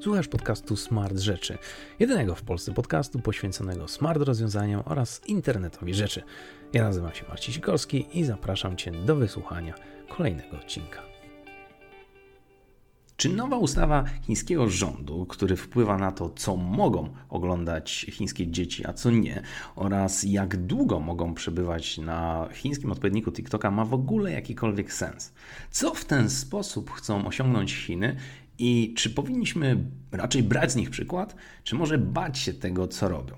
Słuchasz podcastu Smart Rzeczy, jedynego w Polsce podcastu poświęconego smart rozwiązaniom oraz internetowi rzeczy. Ja nazywam się Marcin Sikorski i zapraszam Cię do wysłuchania kolejnego odcinka. Czy nowa ustawa chińskiego rządu, który wpływa na to, co mogą oglądać chińskie dzieci, a co nie, oraz jak długo mogą przebywać na chińskim odpowiedniku TikToka, ma w ogóle jakikolwiek sens? Co w ten sposób chcą osiągnąć Chiny i czy powinniśmy raczej brać z nich przykład, czy może bać się tego, co robią?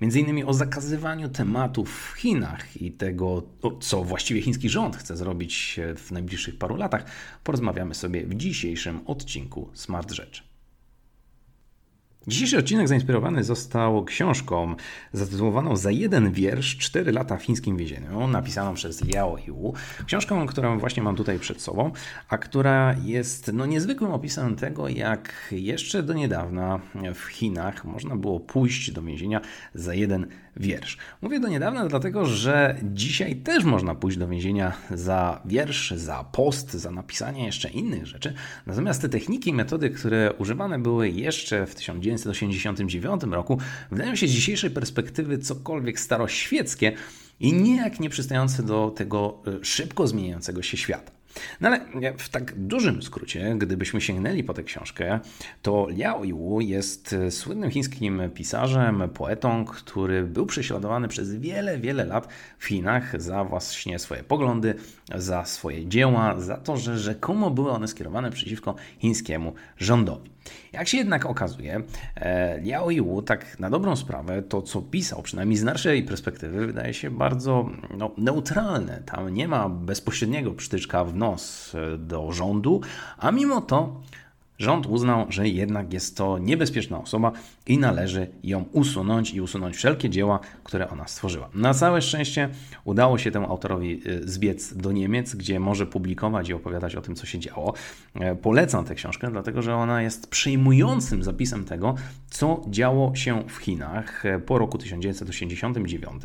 Między innymi o zakazywaniu tematów w Chinach i tego, co właściwie chiński rząd chce zrobić w najbliższych paru latach, porozmawiamy sobie w dzisiejszym odcinku Smart Rzeczy. Dzisiejszy odcinek zainspirowany został książką zatytułowaną Za jeden wiersz 4 lata w chińskim więzieniu, napisaną przez Yao Yu. Książką, którą właśnie mam tutaj przed sobą, a która jest no, niezwykłym opisem tego, jak jeszcze do niedawna w Chinach można było pójść do więzienia za jeden wiersz. Mówię do niedawna dlatego, że dzisiaj też można pójść do więzienia za wiersz, za post, za napisanie jeszcze innych rzeczy. Natomiast te techniki, metody, które używane były jeszcze w 1989 roku, wydają się z dzisiejszej perspektywy cokolwiek staroświeckie i nijak nie przystające do tego e, szybko zmieniającego się świata. No ale w tak dużym skrócie, gdybyśmy sięgnęli po tę książkę, to Liao Yu jest e, słynnym chińskim pisarzem, poetą, który był prześladowany przez wiele, wiele lat w Chinach za właśnie swoje poglądy, za swoje dzieła, za to, że rzekomo były one skierowane przeciwko chińskiemu rządowi. Jak się jednak okazuje, e, Liao Yu tak na dobrą sprawę to, co pisał, przynajmniej z naszej perspektywy, wydaje się bardzo no, neutralne. Tam nie ma bezpośredniego przytyczka w nos e, do rządu, a mimo to Rząd uznał, że jednak jest to niebezpieczna osoba i należy ją usunąć i usunąć wszelkie dzieła, które ona stworzyła. Na całe szczęście udało się temu autorowi y, zbiec do Niemiec, gdzie może publikować i opowiadać o tym, co się działo. E, polecam tę książkę, dlatego że ona jest przejmującym zapisem tego, co działo się w Chinach e, po roku 1989,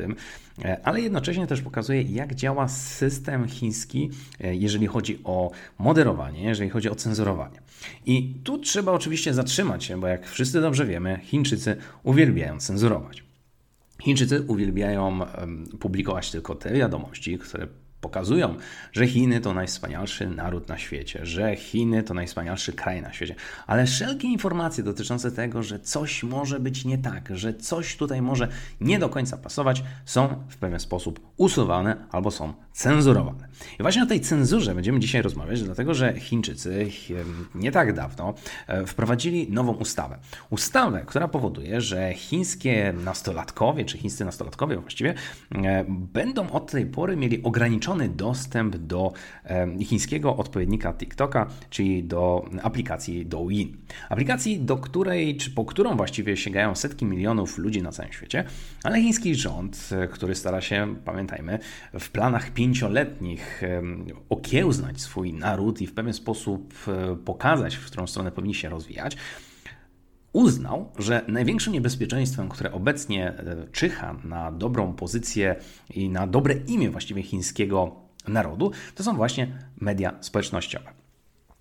e, ale jednocześnie też pokazuje, jak działa system chiński, jeżeli chodzi o moderowanie, jeżeli chodzi o cenzurowanie. I tu trzeba oczywiście zatrzymać się, bo jak wszyscy dobrze wiemy, Chińczycy uwielbiają cenzurować. Chińczycy uwielbiają publikować tylko te wiadomości, które pokazują, że Chiny to najwspanialszy naród na świecie, że Chiny to najwspanialszy kraj na świecie, ale wszelkie informacje dotyczące tego, że coś może być nie tak, że coś tutaj może nie do końca pasować, są w pewien sposób usuwane albo są cenzurowane. I właśnie o tej cenzurze będziemy dzisiaj rozmawiać, dlatego że Chińczycy nie tak dawno e, wprowadzili nową ustawę. Ustawę, która powoduje, że chińskie nastolatkowie, czy chińscy nastolatkowie właściwie, e, będą od tej pory mieli ograniczone ograniczony dostęp do chińskiego odpowiednika TikToka, czyli do aplikacji Douyin. Aplikacji, do której, czy po którą właściwie sięgają setki milionów ludzi na całym świecie, ale chiński rząd, który stara się, pamiętajmy, w planach pięcioletnich okiełznać swój naród i w pewien sposób e, pokazać, w którą stronę powinni się rozwijać, uznał, że największym niebezpieczeństwem, które obecnie e, czyha na dobrą pozycję i na dobre imię właściwie chińskiego narodu, to są właśnie media społecznościowe.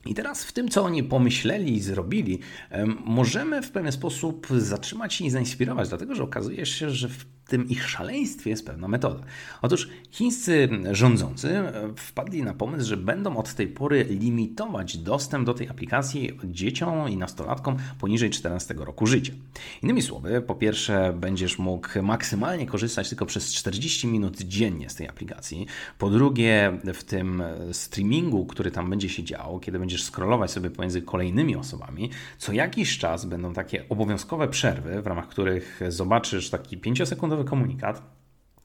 I teraz w tym, co oni pomyśleli i zrobili, możemy w pewien sposób zatrzymać się i zainspirować, dlatego że okazuje się, że w tym ich szaleństwie jest pewna metoda. Otóż chińscy rządzący wpadli na pomysł, że będą od tej pory limitować dostęp do tej aplikacji dzieciom i nastolatkom poniżej 14 roku życia. Innymi słowy, po pierwsze, będziesz mógł maksymalnie korzystać tylko przez 40 minut dziennie z tej aplikacji. Po drugie, w tym streamingu, który tam będzie się działo, kiedy będziesz scrollować sobie pomiędzy kolejnymi osobami, co jakiś czas będą takie obowiązkowe przerwy, w ramach których zobaczysz taki 5-sekundowy komunikat,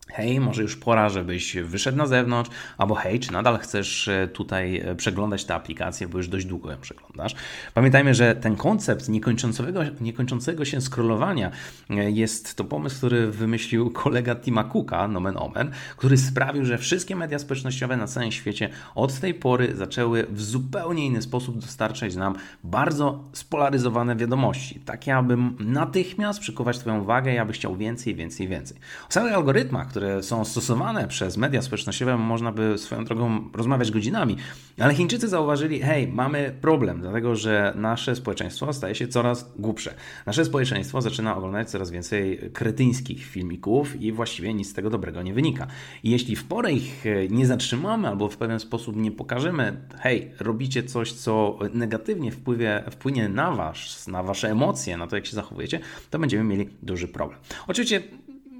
hej, może już pora, żebyś wyszedł na zewnątrz, albo hej, czy nadal chcesz e, tutaj e, przeglądać tę aplikację, bo już dość długo ją przeglądasz. Pamiętajmy, że ten koncept niekończącego, niekończącego się scrollowania e, jest to pomysł, który wymyślił kolega Tima Cooka, nomen omen, który sprawił, że wszystkie media społecznościowe na całym świecie od tej pory zaczęły w zupełnie inny sposób dostarczać nam bardzo spolaryzowane wiadomości, takie aby natychmiast przykuwać Twoją uwagę i aby chciał więcej, więcej, więcej. O samych algorytmach, które są stosowane przez media społecznościowe, można by swoją drogą rozmawiać godzinami. Ale Chińczycy zauważyli, hej, mamy problem, dlatego że nasze społeczeństwo staje się coraz głupsze. Nasze społeczeństwo zaczyna oglądać coraz więcej kretyńskich filmików i właściwie nic z tego dobrego nie wynika. I jeśli w porę ich e, nie zatrzymamy albo w pewien sposób nie pokażemy, hej, robicie coś, co negatywnie wpływie, wpłynie na was, na wasze emocje, na to, jak się zachowujecie, to będziemy mieli duży problem. Oczywiście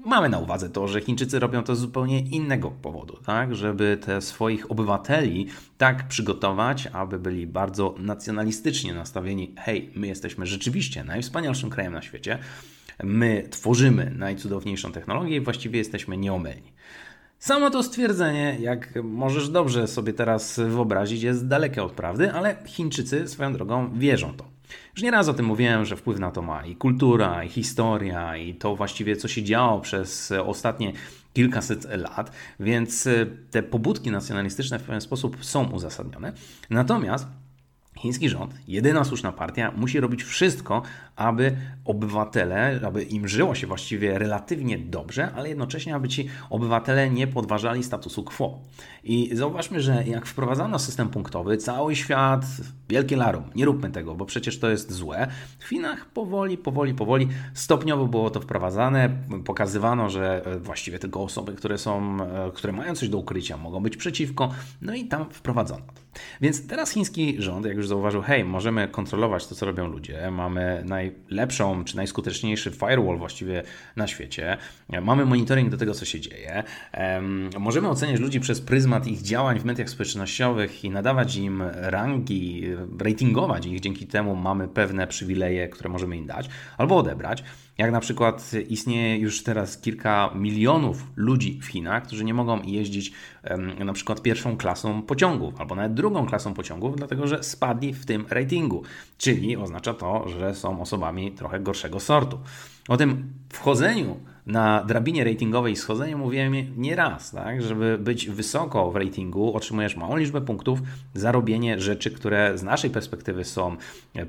mamy na uwadze to, że Chińczycy robią to z zupełnie innego powodu, tak? Żeby te swoich obywateli tak przygotować, aby byli bardzo nacjonalistycznie nastawieni. Hej, my jesteśmy rzeczywiście najwspanialszym krajem na świecie. My tworzymy najcudowniejszą technologię i właściwie jesteśmy nieomylni. Samo to stwierdzenie, jak możesz dobrze sobie teraz wyobrazić, jest dalekie od prawdy, ale Chińczycy swoją drogą wierzą to. Już nieraz o tym mówiłem, że wpływ na to ma i kultura, i historia, i to właściwie, co się działo przez ostatnie kilkaset lat, więc te pobudki nacjonalistyczne w pewien sposób są uzasadnione. Natomiast Chiński rząd, jedyna słuszna partia, musi robić wszystko, aby obywatele, aby im żyło się właściwie relatywnie dobrze, ale jednocześnie, aby ci obywatele nie podważali statusu quo. I zauważmy, że jak wprowadzano system punktowy, cały świat, wielkie larum, nie róbmy tego, bo przecież to jest złe. W Chinach powoli, powoli, powoli, stopniowo było to wprowadzane, pokazywano, że właściwie tylko osoby, które są, które mają coś do ukrycia, mogą być przeciwko, no i tam wprowadzono. Więc teraz chiński rząd, jak już zauważył, hej, możemy kontrolować to, co robią ludzie, mamy najlepszą czy najskuteczniejszy firewall właściwie na świecie, mamy monitoring do tego, co się dzieje, możemy oceniać ludzi przez pryzmat ich działań w mediach społecznościowych i nadawać im rangi, ratingować ich, dzięki temu mamy pewne przywileje, które możemy im dać albo odebrać. Jak na przykład istnieje już teraz kilka milionów ludzi w Chinach, którzy nie mogą jeździć na przykład pierwszą klasą pociągów albo nawet drugą klasą pociągów, dlatego że spadli w tym ratingu. Czyli oznacza to, że są osobami trochę gorszego sortu. O tym wchodzeniu na drabinie ratingowej i schodzeniu mówiłem nie raz, tak? żeby być wysoko w ratingu, otrzymujesz małą liczbę punktów za robienie rzeczy, które z naszej perspektywy są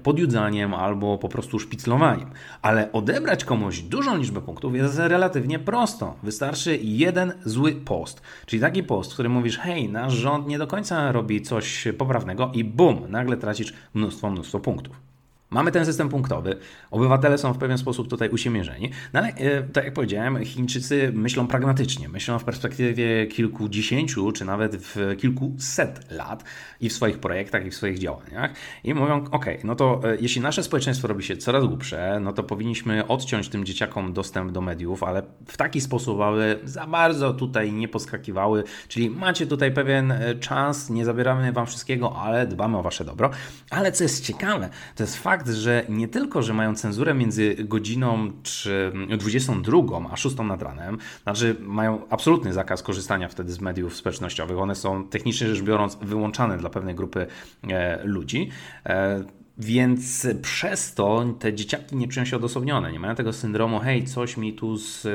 podjudzaniem albo po prostu szpiclowaniem. Ale odebrać komuś dużą liczbę punktów jest relatywnie prosto. Wystarczy jeden zły post, czyli taki post, w którym mówisz, hej, nasz rząd nie do końca robi coś poprawnego i bum, nagle tracisz mnóstwo, mnóstwo punktów. Mamy ten system punktowy, obywatele są w pewien sposób tutaj usiemierzeni, no ale e, tak jak powiedziałem, Chińczycy myślą pragmatycznie, myślą w perspektywie kilkudziesięciu czy nawet w kilkuset lat i w swoich projektach i w swoich działaniach. I mówią, ok, no to e, jeśli nasze społeczeństwo robi się coraz głupsze, no to powinniśmy odciąć tym dzieciakom dostęp do mediów, ale w taki sposób, aby za bardzo tutaj nie poskakiwały, czyli macie tutaj pewien e, czas, nie zabieramy wam wszystkiego, ale dbamy o wasze dobro, ale co jest ciekawe, to jest fakt, fakt, że nie tylko, że mają cenzurę między godziną czy 22 a 6 nad ranem, znaczy mają absolutny zakaz korzystania wtedy z mediów społecznościowych. One są technicznie rzecz biorąc wyłączane dla pewnej grupy e, ludzi. E, więc przez to te dzieciaki nie czują się odosobnione, nie mają tego syndromu, hej, coś mi tu, z,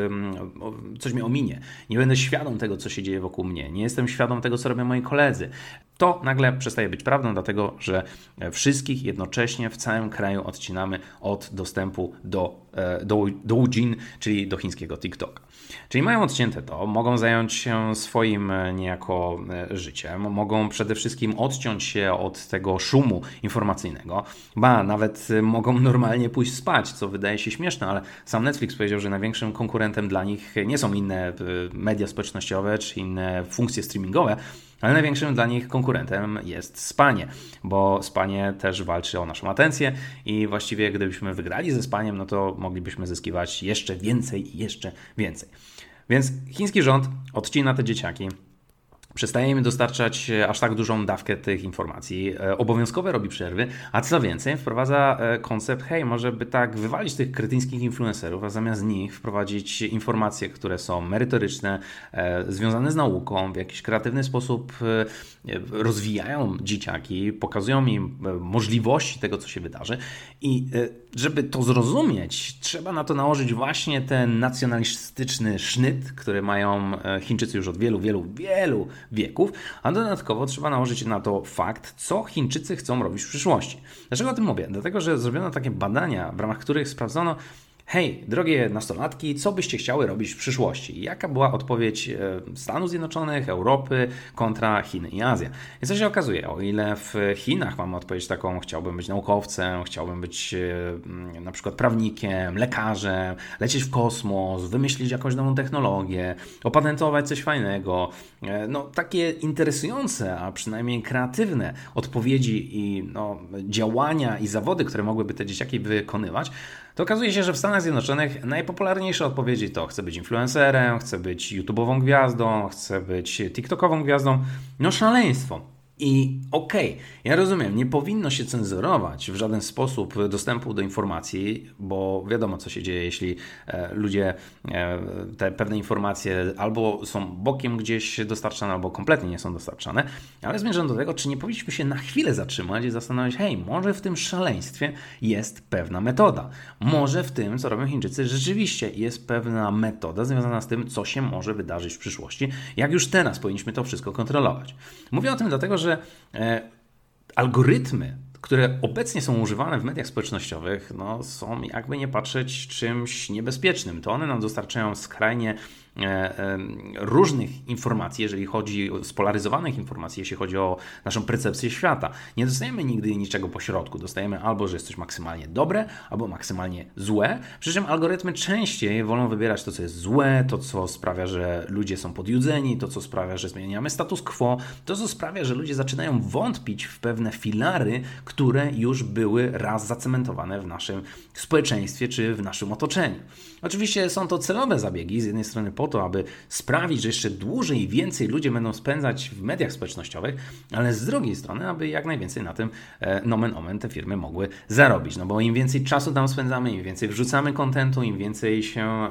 coś mi ominie, nie będę świadom tego, co się dzieje wokół mnie, nie jestem świadom tego, co robią moi koledzy. To nagle przestaje być prawdą, dlatego że wszystkich jednocześnie w całym kraju odcinamy od dostępu do, e, do, do czyli do chińskiego TikToka. Czyli mają odcięte to, mogą zająć się swoim e, niejako e, życiem, mogą przede wszystkim odciąć się od tego szumu informacyjnego, ba, nawet mogą normalnie pójść spać, co wydaje się śmieszne, ale sam Netflix powiedział, że największym konkurentem dla nich nie są inne media społecznościowe czy inne funkcje streamingowe, ale największym dla nich konkurentem jest spanie, bo spanie też walczy o naszą atencję i właściwie gdybyśmy wygrali ze spaniem, no to moglibyśmy zyskiwać jeszcze więcej i jeszcze więcej. Więc chiński rząd odcina te dzieciaki przestaje im dostarczać e, aż tak dużą dawkę tych informacji, e, obowiązkowe robi przerwy, a co więcej wprowadza e, koncept, hej, może by tak wywalić tych kretyńskich influencerów, a zamiast nich wprowadzić informacje, które są merytoryczne, związane z nauką, w jakiś kreatywny sposób rozwijają dzieciaki, pokazują im możliwości tego, co się wydarzy. I żeby to zrozumieć, trzeba na to nałożyć właśnie ten nacjonalistyczny sznyt, który mają Chińczycy już od wielu, wielu, wielu wieków, a dodatkowo trzeba nałożyć na to fakt, co Chińczycy chcą robić w przyszłości. Dlaczego o tym mówię? Dlatego, że zrobiono takie badania, w ramach których sprawdzono, Hej, drogie nastolatki, co byście chciały robić w przyszłości? Jaka była odpowiedź e, Stanów Zjednoczonych, Europy kontra Chin i Azja? I co się okazuje, o ile w Chinach mamy odpowiedź taką, chciałbym być naukowcem, chciałbym być e, na przykład prawnikiem, lekarzem, lecieć w kosmos, wymyślić jakąś nową technologię, opatentować coś fajnego, e, no takie interesujące, a przynajmniej kreatywne odpowiedzi i no, działania i zawody, które mogłyby te dzieciaki wykonywać, to okazuje się, że w Stanach Zjednoczonych najpopularniejsze odpowiedzi to chcę być influencerem, chcę być YouTube'ową gwiazdą, chcę być TikTokową gwiazdą. No szaleństwo. I okej, okay, ja rozumiem, nie powinno się cenzurować w żaden sposób dostępu do informacji, bo wiadomo, co się dzieje, jeśli e, ludzie e, te pewne informacje albo są bokiem gdzieś dostarczane, albo kompletnie nie są dostarczane, ale zmierzam do tego, czy nie powinniśmy się na chwilę zatrzymać i zastanowić, hej, może w tym szaleństwie jest pewna metoda. Może w tym, co robią Chińczycy, rzeczywiście jest pewna metoda związana z tym, co się może wydarzyć w przyszłości, jak już teraz powinniśmy to wszystko kontrolować. Mówię o tym dlatego, że e, algorytmy, które obecnie są używane w mediach społecznościowych, no, są jakby nie patrzeć czymś niebezpiecznym. To one nam dostarczają skrajnie różnych informacji, jeżeli chodzi o spolaryzowanych informacji, jeśli chodzi o naszą percepcję świata. Nie dostajemy nigdy niczego po środku. Dostajemy albo, że jest coś maksymalnie dobre, albo maksymalnie złe. Przy czym algorytmy częściej wolą wybierać to, co jest złe, to, co sprawia, że ludzie są podjudzeni, to, co sprawia, że zmieniamy status quo, to, co sprawia, że ludzie zaczynają wątpić w pewne filary, które już były raz zacementowane w naszym społeczeństwie czy w naszym otoczeniu. Oczywiście są to celowe zabiegi, z jednej strony po to, aby sprawić, że jeszcze dłużej i więcej ludzie będą spędzać w mediach społecznościowych, ale z drugiej strony, aby jak najwięcej na tym e, nomen omen te firmy mogły zarobić. No bo im więcej czasu tam spędzamy, im więcej wrzucamy kontentu, im więcej się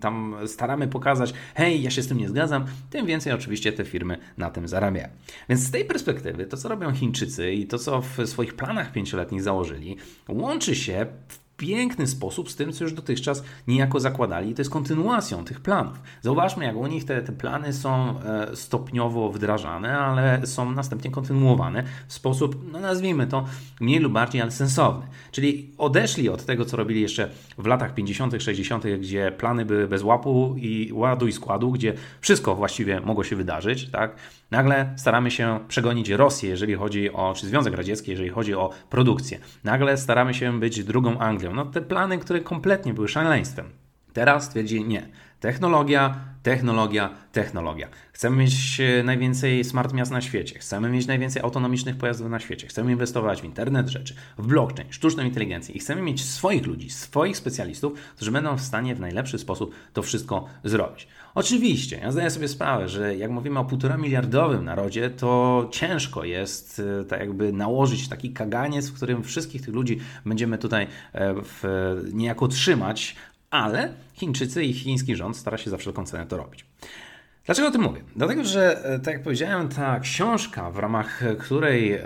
tam staramy pokazać, hej, ja się z tym nie zgadzam, tym więcej oczywiście te firmy na tym zarabiają. Więc z tej perspektywy to, co robią Chińczycy i to, co w swoich planach pięcioletnich założyli, łączy się w piękny sposób z tym, co już dotychczas niejako zakładali, i to jest kontynuacją tych planów. Zauważmy, jak u nich te, te plany są e, stopniowo wdrażane, ale są następnie kontynuowane w sposób, no nazwijmy to, mniej lub bardziej, ale sensowny. Czyli odeszli od tego, co robili jeszcze w latach 50., 60., gdzie plany były bez łapu i ładu i składu, gdzie wszystko właściwie mogło się wydarzyć, tak? Nagle staramy się przegonić Rosję, jeżeli chodzi o, czy Związek Radziecki, jeżeli chodzi o produkcję. Nagle staramy się być drugą Anglią. No te plany, które kompletnie były szaleństwem. Teraz twierdzi nie. Technologia, technologia, technologia. Chcemy mieć e, najwięcej smart miast na świecie, chcemy mieć najwięcej autonomicznych pojazdów na świecie, chcemy inwestować w internet rzeczy, w blockchain, sztuczną inteligencję i chcemy mieć swoich ludzi, swoich specjalistów, którzy będą w stanie w najlepszy sposób to wszystko zrobić. Oczywiście, ja zdaję sobie sprawę, że jak mówimy o półtora miliardowym narodzie, to ciężko jest e, tak jakby nałożyć taki kaganiec, w którym wszystkich tych ludzi będziemy tutaj e, w, niejako trzymać, ale Chińczycy i chiński rząd stara się za wszelką cenę to robić. Dlaczego o tym mówię? Dlatego, że e, tak jak powiedziałem, ta książka, w ramach której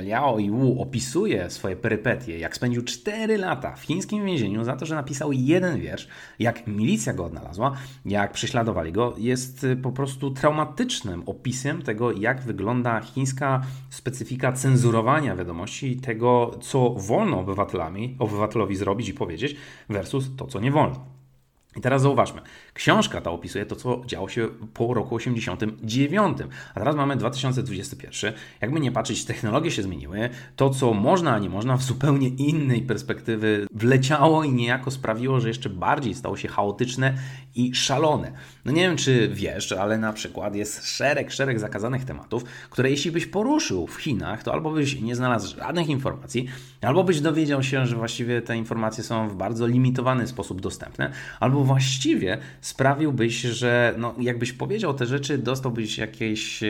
Liao Wu opisuje swoje perypetie, jak spędził 4 lata w chińskim więzieniu za to, że napisał jeden wiersz, jak milicja go odnalazła, jak prześladowali go, jest e, po prostu traumatycznym opisem tego, jak wygląda chińska specyfika cenzurowania wiadomości i tego, co wolno obywatelami, obywatelowi zrobić i powiedzieć, versus to, co nie wolno. I teraz zauważmy, książka ta opisuje to, co działo się po roku 89, a teraz mamy 2021. Jakby nie patrzeć, technologie się zmieniły, to co można, a nie można, w zupełnie innej perspektywy wleciało i niejako sprawiło, że jeszcze bardziej stało się chaotyczne i szalone. No nie wiem, czy wiesz, ale na przykład jest szereg, szereg zakazanych tematów, które jeśli byś poruszył w Chinach, to albo byś nie znalazł żadnych informacji, albo byś dowiedział się, że właściwie te informacje są w bardzo limitowany sposób dostępne, albo właściwie sprawiłbyś, że no, jakbyś powiedział te rzeczy, dostałbyś jakąś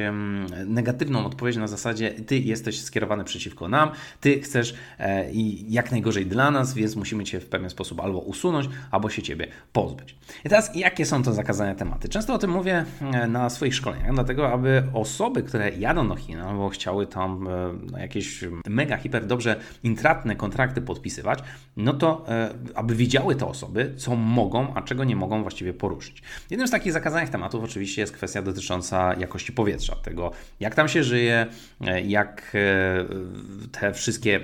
negatywną odpowiedź na zasadzie ty jesteś skierowany przeciwko nam, ty chcesz e, i jak najgorzej dla nas, więc musimy cię w pewien sposób albo usunąć, albo się ciebie pozbyć. I teraz jakie są to zakazane tematy? Często o tym mówię e, na swoich szkoleniach, dlatego aby osoby, które jadą do Chin albo chciały tam e, no, jakieś mega, hiper dobrze intratne kontrakty podpisywać, no to aby widziały te osoby, co mogą, a czego nie mogą właściwie poruszyć. Jednym z takich zakazanych tematów oczywiście jest kwestia dotycząca jakości powietrza, tego jak tam się żyje, jak te wszystkie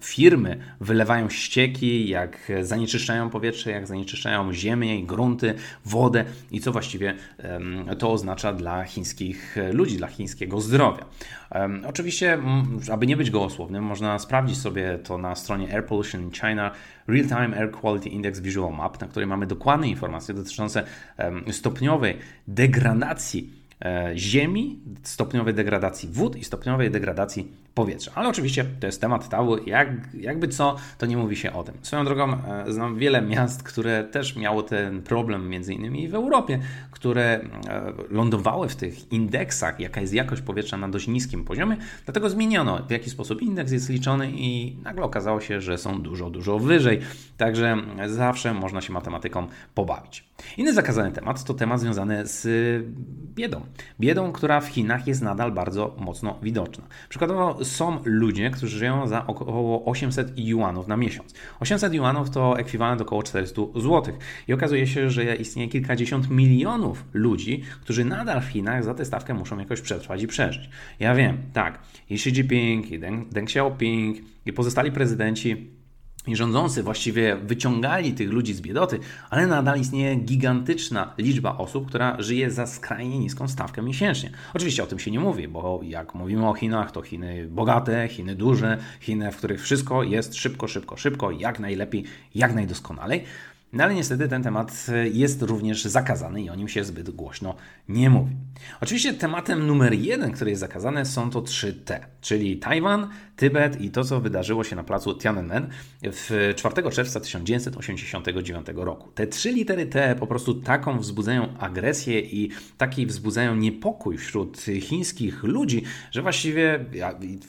firmy wylewają ścieki, jak zanieczyszczają powietrze, jak zanieczyszczają ziemię grunty, wodę i co właściwie to oznacza dla chińskich ludzi, dla chińskiego zdrowia. Oczywiście, aby nie być gołosłownym, można sprawdzić sobie to na stronie Air Pollution China Real-Time Air Quality Index Visual Map, na której mamy dokładne informacje dotyczące stopniowej degradacji e, ziemi, stopniowej degradacji wód i stopniowej degradacji powietrza. Ale oczywiście to jest temat tabu, jak, jakby co, to nie mówi się o tym. Swoją drogą e, znam wiele miast, które też miało ten problem, między innymi w Europie, które e, lądowały w tych indeksach, jaka jest jakość powietrza na dość niskim poziomie, dlatego zmieniono w jaki sposób indeks jest liczony i nagle okazało się, że są dużo, dużo wyżej. Także zawsze można się matematyką pobawić. Inny zakazany temat to temat związany z biedą. Biedą, która w Chinach jest nadal bardzo mocno widoczna. Przykładowo są ludzie, którzy żyją za około 800 juanów na miesiąc. 800 juanów to ekwiwalent około 400 zł. I okazuje się, że istnieje kilkadziesiąt milionów ludzi, którzy nadal w Chinach za tę stawkę muszą jakoś przetrwać i przeżyć. Ja wiem, tak, i Xi Jinping, i Deng, Deng Xiaoping, i pozostali prezydenci i rządzący właściwie wyciągali tych ludzi z biedoty, ale nadal istnieje gigantyczna liczba osób, która żyje za skrajnie niską stawkę miesięcznie. Oczywiście o tym się nie mówi, bo jak mówimy o Chinach, to Chiny bogate, Chiny duże, Chiny, w których wszystko jest szybko, szybko, szybko, jak najlepiej, jak najdoskonalej. No ale niestety ten temat jest również zakazany i o nim się zbyt głośno nie mówi. Oczywiście tematem numer jeden, który jest zakazany, są to 3T, czyli Tajwan, Tybet i to, co wydarzyło się na placu Tiananmen w 4 czerwca 1989 roku. Te trzy litery T po prostu taką wzbudzają agresję i taki wzbudzają niepokój wśród chińskich ludzi, że właściwie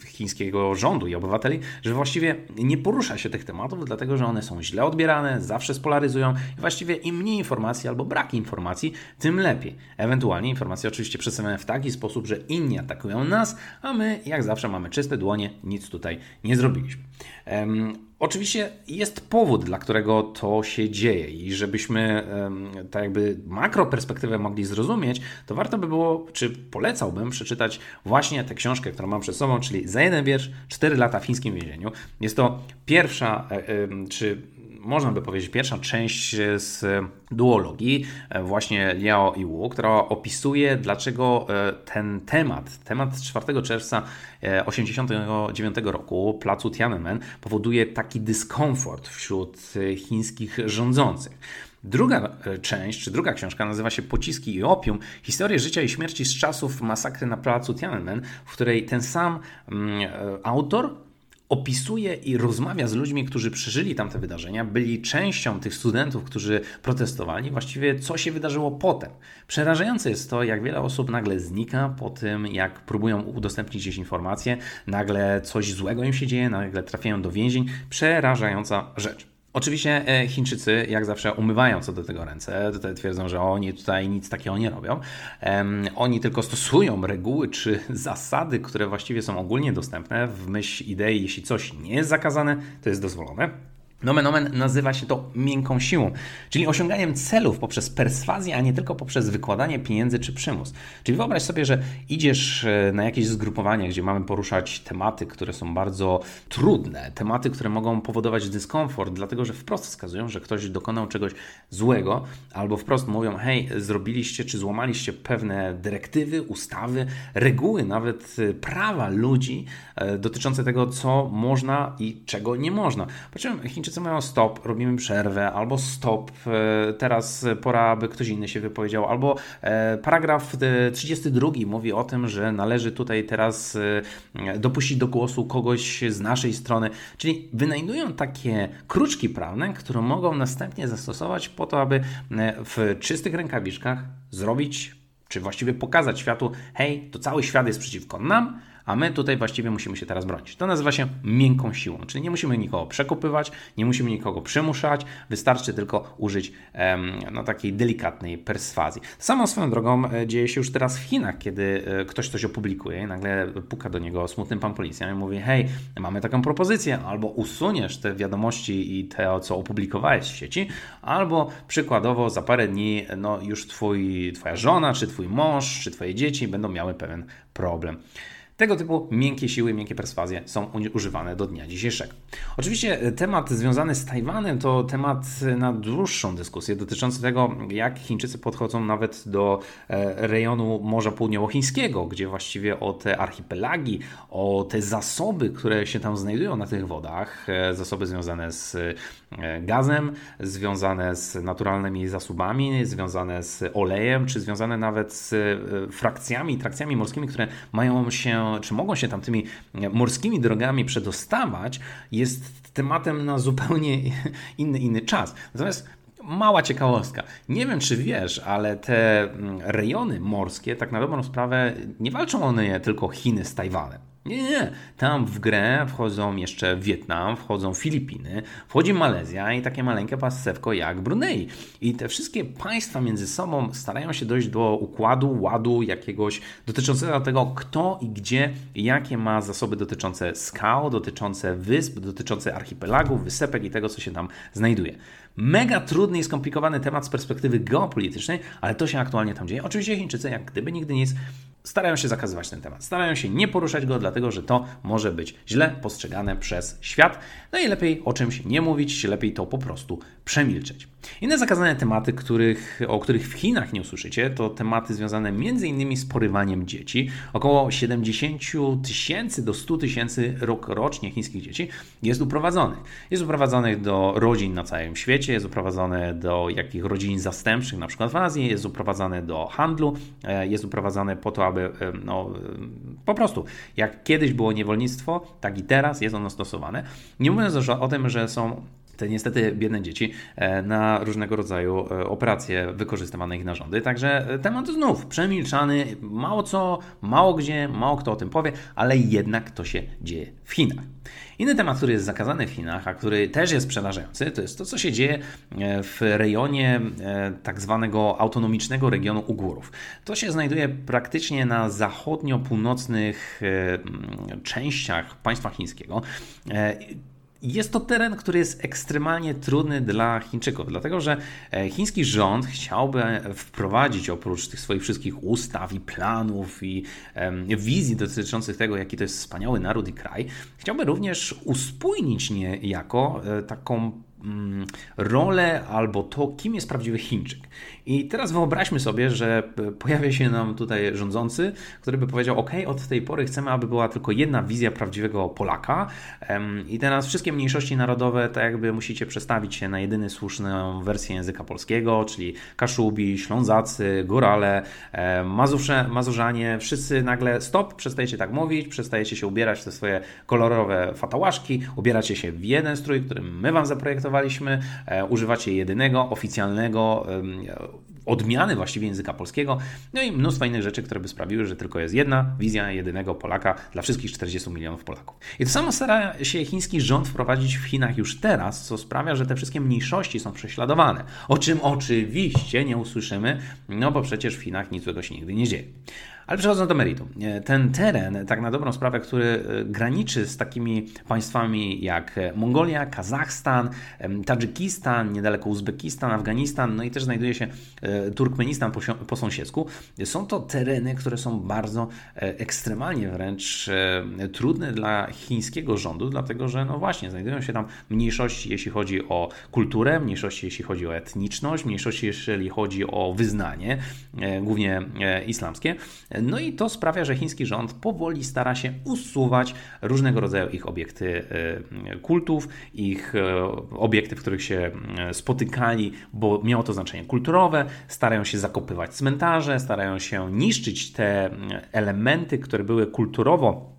chińskiego rządu i obywateli, że właściwie nie porusza się tych tematów, dlatego że one są źle odbierane, zawsze spolaryzują i właściwie im mniej informacji albo brak informacji, tym lepiej. Ewentualnie informacje oczywiście przedstawione w taki sposób, że inni atakują nas, a my jak zawsze mamy czyste dłonie, nic tutaj nie zrobiliśmy. Um, oczywiście jest powód, dla którego to się dzieje i żebyśmy tak jakby makroperspektywę mogli zrozumieć, to warto by było, czy polecałbym przeczytać właśnie tę książkę, którą mam przed sobą, czyli za jeden wiersz 4 lata w chińskim więzieniu. Jest to pierwsza, e, czy można by powiedzieć, pierwsza część z duologii, e, właśnie Liao i Wu, która opisuje, dlaczego e, ten temat, temat 4 czerwca 1989 e, roku, placu Tiananmen, powoduje taki dyskomfort wśród chińskich rządzących. Druga część, czy druga książka nazywa się Pociski i opium. Historię życia i śmierci z czasów masakry na placu Tiananmen, w której ten sam mm, autor opisuje i rozmawia z ludźmi, którzy przeżyli tamte wydarzenia, byli częścią tych studentów, którzy protestowali, właściwie co się wydarzyło potem. Przerażające jest to, jak wiele osób nagle znika po tym, jak próbują udostępnić gdzieś informacje, nagle coś złego im się dzieje, nagle trafiają do więzień. Przerażająca rzecz. Oczywiście e, Chińczycy, jak zawsze, umywają co do tego ręce. Tutaj twierdzą, że oni tutaj nic takiego nie robią. Oni tylko stosują reguły czy zasady, które właściwie są ogólnie dostępne w myśl idei, jeśli coś nie jest zakazane, to jest dozwolone. Nomen omen nazywa się to miękką siłą, czyli osiąganiem celów poprzez perswazję, a nie tylko poprzez wykładanie pieniędzy czy przymus. Czyli wyobraź sobie, że idziesz e, na jakieś zgrupowanie, gdzie mamy poruszać tematy, które są bardzo trudne, tematy, które mogą powodować dyskomfort, dlatego że wprost wskazują, że ktoś dokonał czegoś złego, albo wprost mówią: hej, zrobiliście czy złamaliście pewne dyrektywy, ustawy, reguły, nawet e, prawa ludzi e, dotyczące tego, co można i czego nie można. Po czym Chińczycy wszyscy mówią stop, robimy przerwę, albo stop, e, teraz pora, aby ktoś inny się wypowiedział, albo e, paragraf 32 mówi o tym, że należy tutaj teraz e, dopuścić do głosu kogoś z naszej strony, czyli wynajdują takie kruczki prawne, które mogą następnie zastosować po to, aby w czystych rękawiczkach zrobić, czy właściwie pokazać światu, hej, to cały świat jest przeciwko nam, a my tutaj właściwie musimy się teraz bronić. To nazywa się miękką siłą, czyli nie musimy nikogo przekopywać, nie musimy nikogo przymuszać, wystarczy tylko użyć no, takiej delikatnej perswazji. Samą swoją drogą e, dzieje się już teraz w Chinach, kiedy e, ktoś coś opublikuje i nagle puka do niego smutny pan policja i mówi, hej, mamy taką propozycję, albo usuniesz te wiadomości i te, co opublikowałeś w sieci, albo przykładowo za parę dni no, już twój, twoja żona, czy twój mąż, czy twoje dzieci będą miały pewien problem. Tego typu miękkie siły, miękkie perswazje są używane do dnia dzisiejszego. Oczywiście e, temat związany z Tajwanem to temat na dłuższą dyskusję dotyczący tego, jak Chińczycy podchodzą nawet do e, rejonu Morza Południowochińskiego, gdzie właściwie o te archipelagi, o te zasoby, które się tam znajdują na tych wodach, e, zasoby związane z gazem, związane z naturalnymi zasobami, związane z olejem, czy związane nawet z frakcjami, trakcjami morskimi, które mają się czy mogą się tam tymi morskimi drogami przedostawać, jest tematem na zupełnie inny, inny czas. Natomiast mała ciekawostka. Nie wiem, czy wiesz, ale te mm, rejony morskie, tak na dobrą sprawę, nie walczą one tylko Chiny z Tajwanem. Nie, nie, tam w grę wchodzą jeszcze Wietnam, wchodzą Filipiny, wchodzi Malezja i takie maleńkie pasewko jak Brunei. I te wszystkie państwa między sobą starają się dojść do układu, ładu jakiegoś dotyczącego tego, kto i gdzie, jakie ma zasoby dotyczące skał, dotyczące wysp, dotyczące archipelagów, wysepek i tego, co się tam znajduje. Mega trudny i skomplikowany temat z perspektywy geopolitycznej, ale to się aktualnie tam dzieje. Oczywiście Chińczycy, jak gdyby nigdy nic, starają się zakazywać ten temat. Starają się nie poruszać go, dlatego że to może być źle postrzegane przez świat. No i lepiej o czymś nie mówić, lepiej to po prostu przemilczeć. Inne zakazane tematy, których, o których w Chinach nie usłyszycie, to tematy związane m.in. z porywaniem dzieci. Około 70 tysięcy do 100 tysięcy rok rocznie chińskich dzieci jest uprowadzonych. Jest uprowadzonych do rodzin na całym świecie, jest uprowadzone do jakich rodzin zastępczych, na przykład w Azji, jest uprowadzane do handlu, e, jest uprowadzane po to, aby no, po prostu jak kiedyś było niewolnictwo, tak i teraz jest ono stosowane. Nie mówiąc o tym, że są te niestety biedne dzieci e, na różnego rodzaju e, operacje wykorzystywane ich narządy. Także e, temat znów przemilczany, mało co, mało gdzie, mało kto o tym powie, ale jednak to się dzieje w Chinach. Inny temat, który jest zakazany w Chinach, a który też jest przerażający, to jest to, co się dzieje w rejonie tak zwanego autonomicznego regionu Ugurów. To się znajduje praktycznie na zachodnio-północnych częściach państwa chińskiego. Jest to teren, który jest ekstremalnie trudny dla Chińczyków, dlatego że e, chiński rząd chciałby wprowadzić oprócz tych swoich wszystkich ustaw i planów i wizji dotyczących tego, jaki to jest wspaniały naród i kraj, chciałby również uspójnić niejako e, taką rolę albo to, kim jest prawdziwy Chińczyk. I teraz wyobraźmy sobie, że e, pojawia się nam tutaj rządzący, który by powiedział: OK, od tej pory chcemy, aby była tylko jedna wizja prawdziwego Polaka, i teraz wszystkie mniejszości narodowe, tak jakby musicie przestawić się na jedyny słuszną wersję języka polskiego, czyli Kaszubi, Ślązacy, Górale, Mazurze, Mazurzanie, wszyscy nagle stop, przestajecie tak mówić, przestajecie się ubierać w te swoje kolorowe fatałaszki, ubieracie się w jeden strój, który my Wam zaprojektowaliśmy, e, używacie jedynego, oficjalnego odmiany właściwie języka polskiego, no i mnóstwo innych rzeczy, które by sprawiły, że tylko jest jedna wizja jedynego Polaka dla wszystkich 40 milionów Polaków. I to samo stara się chiński rząd wprowadzić w Chinach już teraz, co sprawia, że te wszystkie mniejszości są prześladowane. O czym oczywiście nie usłyszymy, no bo przecież w Chinach nic złego się nigdy nie dzieje. Ale przechodząc do meritum. Ten teren, tak na dobrą sprawę, który e, graniczy z takimi państwami jak Mongolia, Kazachstan, Tadżykistan, niedaleko Uzbekistan, Afganistan, no i też znajduje się e, Turkmenistan po, po sąsiedzku, są to tereny, które są bardzo e, ekstremalnie wręcz trudne dla chińskiego rządu, dlatego że no właśnie, znajdują się tam mniejszości, jeśli chodzi o kulturę, mniejszości, jeśli chodzi o etniczność, mniejszości, jeśli chodzi o wyznanie, głównie islamskie. No i to sprawia, że chiński rząd powoli stara się usuwać różnego rodzaju ich obiekty e, kultów, ich e, obiekty, w których się e, spotykali, bo miało to znaczenie kulturowe, starają się zakopywać cmentarze, starają się niszczyć te elementy, które były kulturowo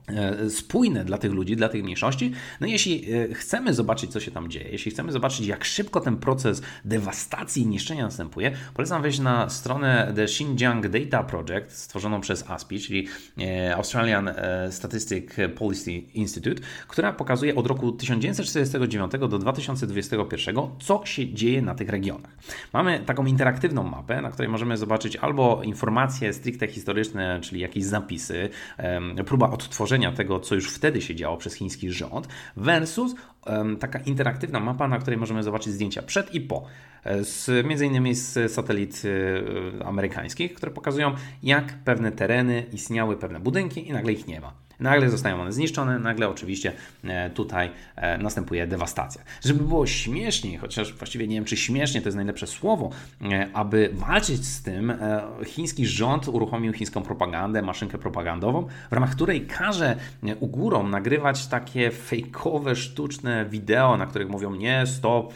spójne dla tych ludzi, dla tych mniejszości. No jeśli e, chcemy zobaczyć, co się tam dzieje, jeśli chcemy zobaczyć, jak szybko ten proces dewastacji i niszczenia następuje, polecam wejść na stronę The Xinjiang Data Project, stworzoną przez ASPI, czyli e, Australian Statistic Policy Institute, która pokazuje od roku 1949 do 2021, co się dzieje na tych regionach. Mamy taką interaktywną mapę, na której możemy zobaczyć albo informacje stricte historyczne, czyli jakieś zapisy, próba odtworzenia tego, co już wtedy się działo przez chiński rząd, versus taka interaktywna mapa, na której możemy zobaczyć zdjęcia przed i po. E, z, między innymi z satelit e, amerykańskich, które pokazują, jak pewne tereny istniały, pewne budynki i nagle ich nie ma. Nagle zostają one zniszczone, nagle oczywiście e, tutaj e, następuje dewastacja. Żeby było śmieszniej, chociaż właściwie nie wiem, czy śmiesznie to jest najlepsze słowo, e, aby walczyć z tym, chiński rząd uruchomił chińską propagandę, maszynkę propagandową, w ramach której każe ugórom nagrywać takie fejkowe, sztuczne wideo, na których mówią nie, stop,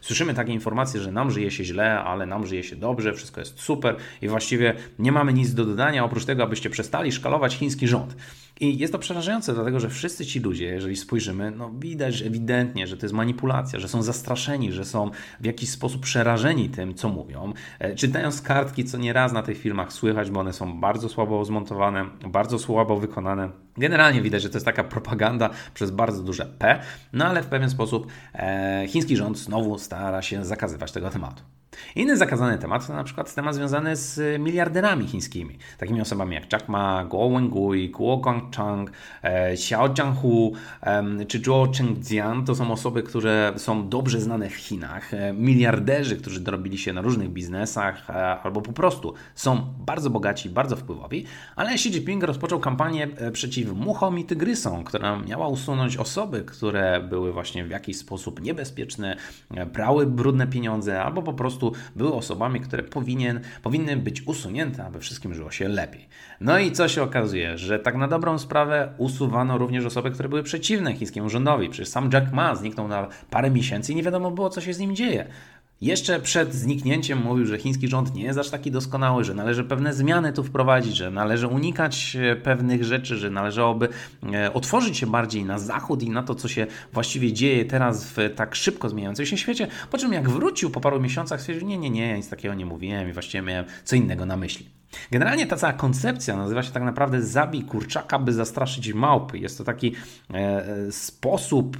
słyszymy takie informacje, że nam żyje się źle, ale nam żyje się dobrze, wszystko jest super i właściwie nie mamy nic do dodania, oprócz tego, abyście przestali szkalować chiński rząd. I jest to przerażające, dlatego że wszyscy ci ludzie, jeżeli spojrzymy, no widać ewidentnie, że to jest manipulacja, że są zastraszeni, że są w jakiś sposób przerażeni tym, co mówią. E, czytając kartki, co nieraz na tych filmach słychać, bo one są bardzo słabo zmontowane, bardzo słabo wykonane. Generalnie widać, że to jest taka propaganda przez bardzo duże P, no ale w pewien sposób e, chiński rząd znowu stara się zakazywać tego tematu. Inny zakazany temat to na przykład temat związany z miliarderami chińskimi, takimi osobami jak Jack Ma, Guo Wengui, Guo Guangchang, e, Xiao Jianghu czy Zhou Chengjian. To są osoby, które są dobrze znane w Chinach, e, miliarderzy, którzy dorobili się na różnych biznesach e, albo po prostu są bardzo bogaci, bardzo wpływowi, ale Xi Jinping rozpoczął kampanię przeciw muchom i tygrysom, która miała usunąć osoby, które były właśnie w jakiś sposób niebezpieczne, brały brudne pieniądze albo po prostu prostu były osobami, które powinien, powinny być usunięte, aby wszystkim żyło się lepiej. No i co się okazuje, że tak na dobrą sprawę usuwano również osoby, które były przeciwne chińskiemu rządowi. Przecież sam Jack Ma zniknął na parę miesięcy i nie wiadomo było, co się z nim dzieje. Jeszcze przed zniknięciem mówił, że chiński rząd nie jest aż taki doskonały, że należy pewne zmiany tu wprowadzić, że należy unikać e, pewnych rzeczy, że należałoby e, otworzyć się bardziej na zachód i na to, co się właściwie dzieje teraz w tak szybko zmieniającym się świecie. Po czym jak wrócił po paru miesiącach, stwierdził, nie, nie, nie, ja nic takiego nie mówiłem i właściwie miałem co innego na myśli. Generalnie ta cała koncepcja nazywa się tak naprawdę zabij kurczaka, by zastraszyć małpy. Jest to taki e, sposób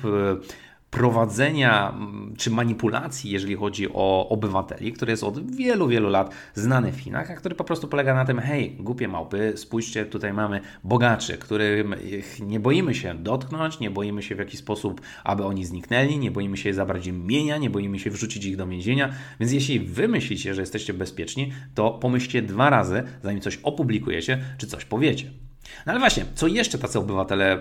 prowadzenia mm, czy manipulacji, jeżeli chodzi o obywateli, który jest od wielu, wielu lat znany w Chinach, a który po prostu polega na tym, hej, głupie małpy, spójrzcie, tutaj mamy bogaczy, którym nie boimy się dotknąć, nie boimy się w jakiś sposób, aby oni zniknęli, nie boimy się zabrać im mienia, nie boimy się wrzucić ich do więzienia, więc jeśli wy myślicie, że jesteście bezpieczni, to pomyślcie dwa razy, zanim coś opublikujecie, czy coś powiecie. No ale właśnie, co jeszcze tacy obywatele e,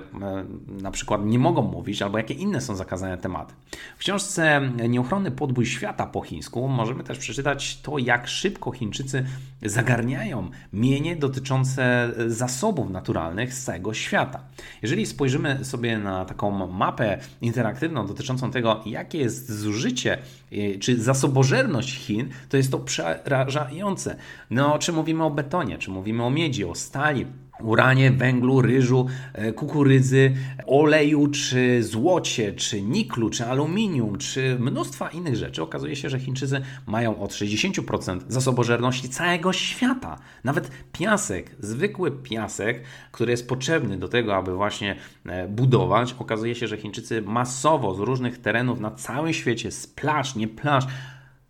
na przykład nie mogą mówić, albo jakie inne są zakazane tematy? W książce Nieuchronny podbój świata po chińsku możemy też przeczytać to, jak szybko Chińczycy zagarniają mienie dotyczące zasobów naturalnych z całego świata. Jeżeli spojrzymy sobie na taką mapę interaktywną dotyczącą tego, jakie jest zużycie e, czy zasobożerność Chin, to jest to przerażające. No, czy mówimy o betonie, czy mówimy o miedzi, o stali, uranie, węglu, ryżu, e, kukurydzy, oleju, czy złocie, czy niklu, czy aluminium, czy mnóstwa innych rzeczy, okazuje się, że Chińczycy mają od 60% zasobożerności całego świata. Nawet piasek, zwykły piasek, który jest potrzebny do tego, aby właśnie e, budować, okazuje się, że Chińczycy masowo z różnych terenów na całym świecie, z plaż, nie plaż,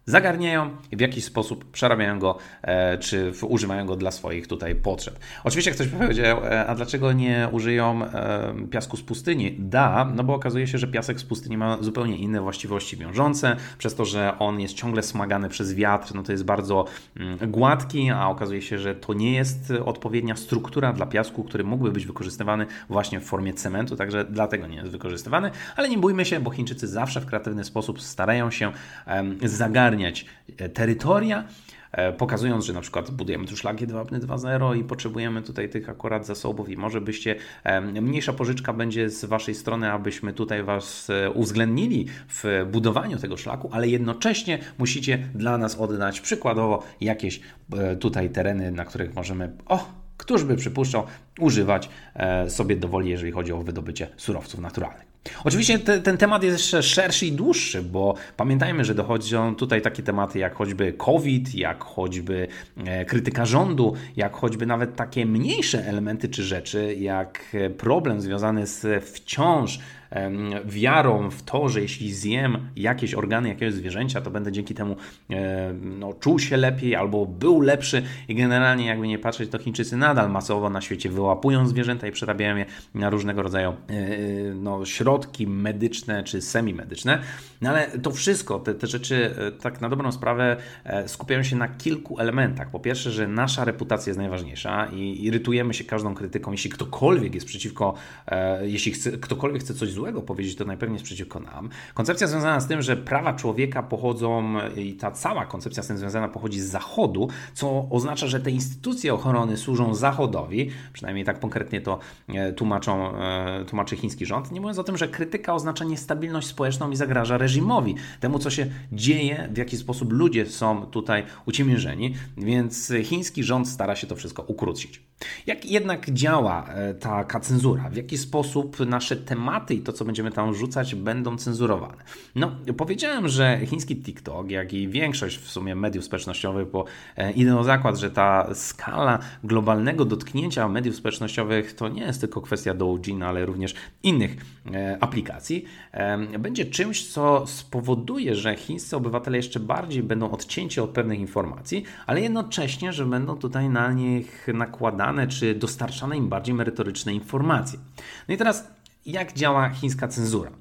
zagarniają i w jakiś sposób przerabiają go, e, czy używają go dla swoich tutaj potrzeb. Oczywiście ktoś powiedział, e, a dlaczego nie użyją e, piasku z pustyni? Da, no bo okazuje się, że piasek z pustyni ma zupełnie inne właściwości wiążące, przez to, że on jest ciągle smagany przez wiatr, no to jest bardzo mm, gładki, a okazuje się, że to nie jest odpowiednia struktura dla piasku, który mógłby być wykorzystywany właśnie w formie cementu, także dlatego nie jest wykorzystywany, ale nie bójmy się, bo Chińczycy zawsze w kreatywny sposób starają się zagarniać ogarniać e, terytoria, e, pokazując, że na przykład budujemy tu szlaki 2.0 i potrzebujemy tutaj tych akurat zasobów i może byście, mniejsza pożyczka będzie z Waszej strony, abyśmy tutaj Was e, uwzględnili w budowaniu tego szlaku, ale jednocześnie musicie dla nas oddać przykładowo jakieś tutaj tereny, na których możemy, o, Któż by przypuszczał używać sobie dowoli, jeżeli chodzi o wydobycie surowców naturalnych? Oczywiście te, ten temat jest jeszcze szerszy i dłuższy, bo pamiętajmy, że dochodzą tutaj takie tematy jak choćby COVID, jak choćby e, krytyka rządu, jak choćby nawet takie mniejsze elementy czy rzeczy, jak problem związany z wciąż wiarą w to, że jeśli zjem jakieś organy jakiegoś zwierzęcia, to będę dzięki temu no, czuł się lepiej albo był lepszy i generalnie jakby nie patrzeć, to Chińczycy nadal masowo na świecie wyłapują zwierzęta i przerabiają je na różnego rodzaju e, no, środki medyczne czy semimedyczne. No ale to wszystko, te, te rzeczy e, tak na dobrą sprawę e, skupiają się na kilku elementach. Po pierwsze, że nasza reputacja jest najważniejsza i irytujemy się każdą krytyką, jeśli ktokolwiek jest przeciwko, jeśli chce, ktokolwiek chce coś złego, złego powiedzieć, to najpewniej jest przeciwko nam. Koncepcja związana z tym, że prawa człowieka pochodzą i ta cała koncepcja z tym związana pochodzi z Zachodu, co oznacza, że te instytucje ochrony służą Zachodowi, przynajmniej tak konkretnie to e, tłumaczą, e, tłumaczy chiński rząd, nie mówiąc o tym, że krytyka oznacza niestabilność społeczną i zagraża reżimowi, temu co się dzieje, w jaki sposób ludzie są tutaj uciemiężeni, więc chiński rząd stara się to wszystko ukrócić. Jak jednak działa e, taka cenzura? W jaki sposób nasze tematy i to, co będziemy tam rzucać, będą cenzurowane? No, powiedziałem, że chiński TikTok, jak i większość w sumie mediów społecznościowych, bo e, idę zakład, że ta skala globalnego dotknięcia mediów społecznościowych to nie jest tylko kwestia Douyin, ale również innych e, aplikacji, będzie czymś, co spowoduje, że chińscy obywatele jeszcze bardziej będą odcięci od pewnych informacji, ale jednocześnie, że będą tutaj na nich nakładane czy dostarczane im bardziej merytoryczne informacje. No i teraz, jak działa chińska cenzura?